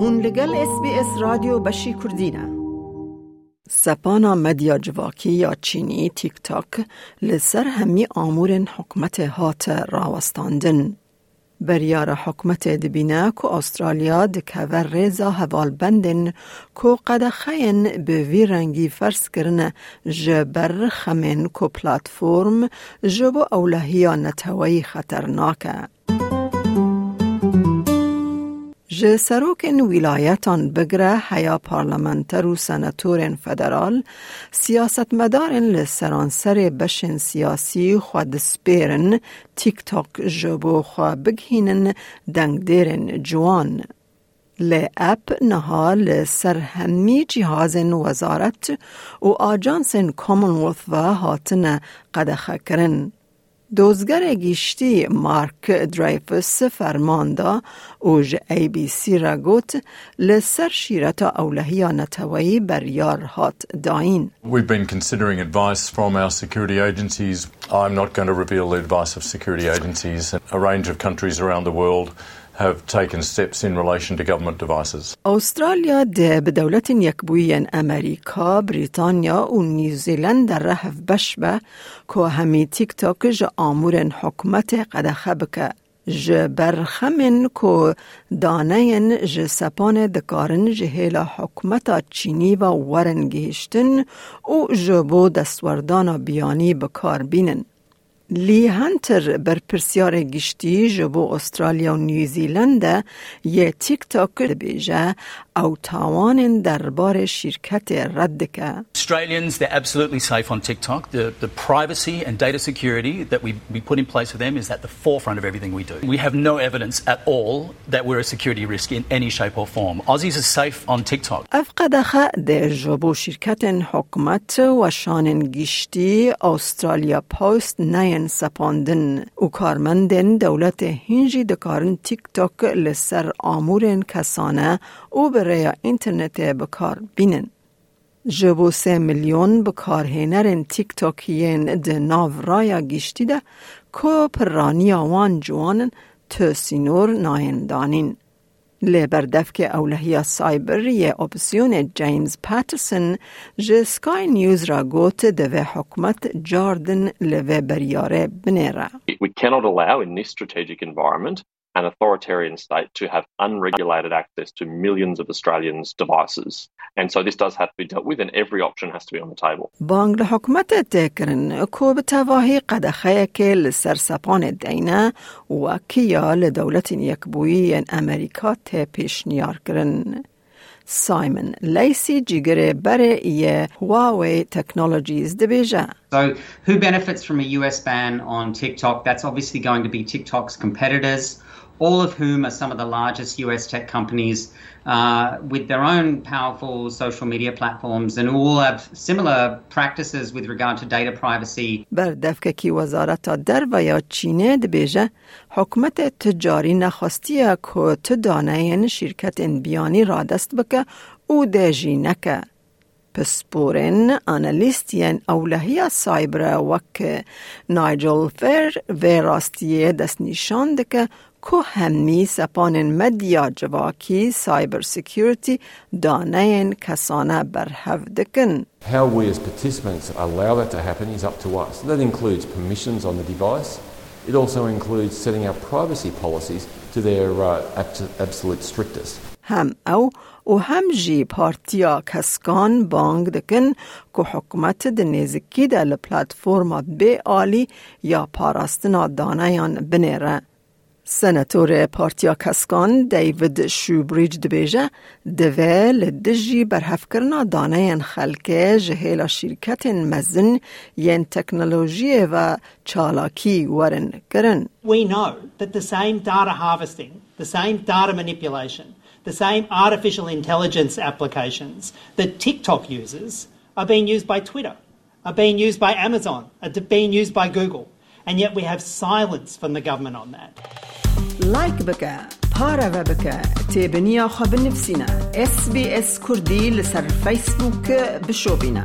هون لگل اس بی اس رادیو بشی کردینه سپانا مدیا جواکی یا چینی تیک تاک لسر همی آمور حکمت هات راوستاندن. بریار حکمت دبینه که استرالیا دکور ریزا هوال بندن که قد خین به وی رنگی فرس کرن جبر خمین که پلاتفورم جبو اولهی نتوی خطرناکه. جه سروکن ولایتان بگره هیا پارلمانتر و سنتورن فدرال سیاست مدارن لسرانسر بشن سیاسی خود سپیرن تیک تاک جبو خوا بگهینن دنگ دیرن جوان. لی اپ نها لسر همی جهاز وزارت و آجانس کامنولث و هاتن قدخه کرن. دوزگر گیشتی مارک دریفس فرماندا اوج ای بی سی را گوت لسر شیرت اولهی نتوی بریار هات داین. We've been considering advice from our security agencies. I'm not going to reveal the advice of security agencies. A range of countries around the world have taken steps in relation to government devices. استرالیا ده به دولت یکبوی امریکا، بریتانیا و نیوزیلند در رهف بشبه که همی تیک تاک جا آمور حکومت قدخه بکه. ج برخمن کو دانین ج سپان دکارن جهیلا حکومت چینی و ورن گهشتن و جبو دستوردان بیانی بکار بینن. لی هنتر بر پرسیار گشتی جبو استرالیا و نیوزیلند یه تیک تاک بیجه او تاوان دربار شرکت رد که. Australians, they're absolutely safe on TikTok. The, the privacy and data security that we, we put in place for them is at the forefront of everything we do. We have no evidence at all that we're a security risk in any shape or form. Aussies are safe on TikTok. افقدخه ده جبو شرکت حکومت و شان گشتی استرالیا پوست نین سپاندن و کارمندن دولت هنجی دکارن تیک تاک لسر آمورن کسانه و برای اینترنت بکار بینن. جبو سه میلیون بکارهنرن تیک تاکیین ده ناو رایا گشتی ده که پرانی وان جوانن تسینور ناین دانین. لبردف که اولهی سایبر یه اپسیون جیمز پاترسن جه سکای نیوز را گوت دوه حکمت جاردن لوه بریاره بنیره. We cannot allow in this strategic environment an authoritarian state to have unregulated access to millions of Australians' devices. And so this does have to be dealt with, and every option has to be on the table. بانگ حکومت تکرن کو به تواهی قدخه که لسر سپان دینه و کیا لدولت یکبویی امریکا ته پیشنیار کرن. سایمن لیسی جیگر بره یه هواوی تکنولوژیز دبیجه. So, who benefits from a US ban on TikTok? That's obviously going to be TikTok's competitors, all of whom are some of the largest US tech companies uh, with their own powerful social media platforms and all have similar practices with regard to data privacy. بر دفکه کی وزارت در و یا چینه دبیجه حکومت تجاری نخواستیه که تدانه شرکت بیانی را دست بکه او دجی نکه. پسپورن آنالیستین اولهی سایبر وک نایجل فیر و راستیه دست نشان دکه که همی سپان مدیا جواکی سایبر سیکیورتی دانه کسانه برهف دکن. How we as participants allow that to happen is up to us. That includes permissions on the device. It also includes setting our privacy policies to their uh, abs- absolute strictest. هم او و هم جی پارتیا کسکان بانگ دکن که حکومت د نزکی ده لپلاتفورما بی آلی یا پاراستنا دانیان بنیره. سناتور پارتیا کسکان دیوید شوبریج دبیجه دوه لدجی برهف کرنا دانه خلکه جهیلا شرکت مزن ین تکنولوژی و چالاکی ورن کرن. We know that the same data harvesting, the same data manipulation, the same artificial intelligence applications that TikTok uses are being used by Twitter, are being used by Amazon, are being used by Google. And yet we have silence from the government on that. پاره و بکه تیبنیا خواب نفسینا اس بی اس کردی لسر بشو بینا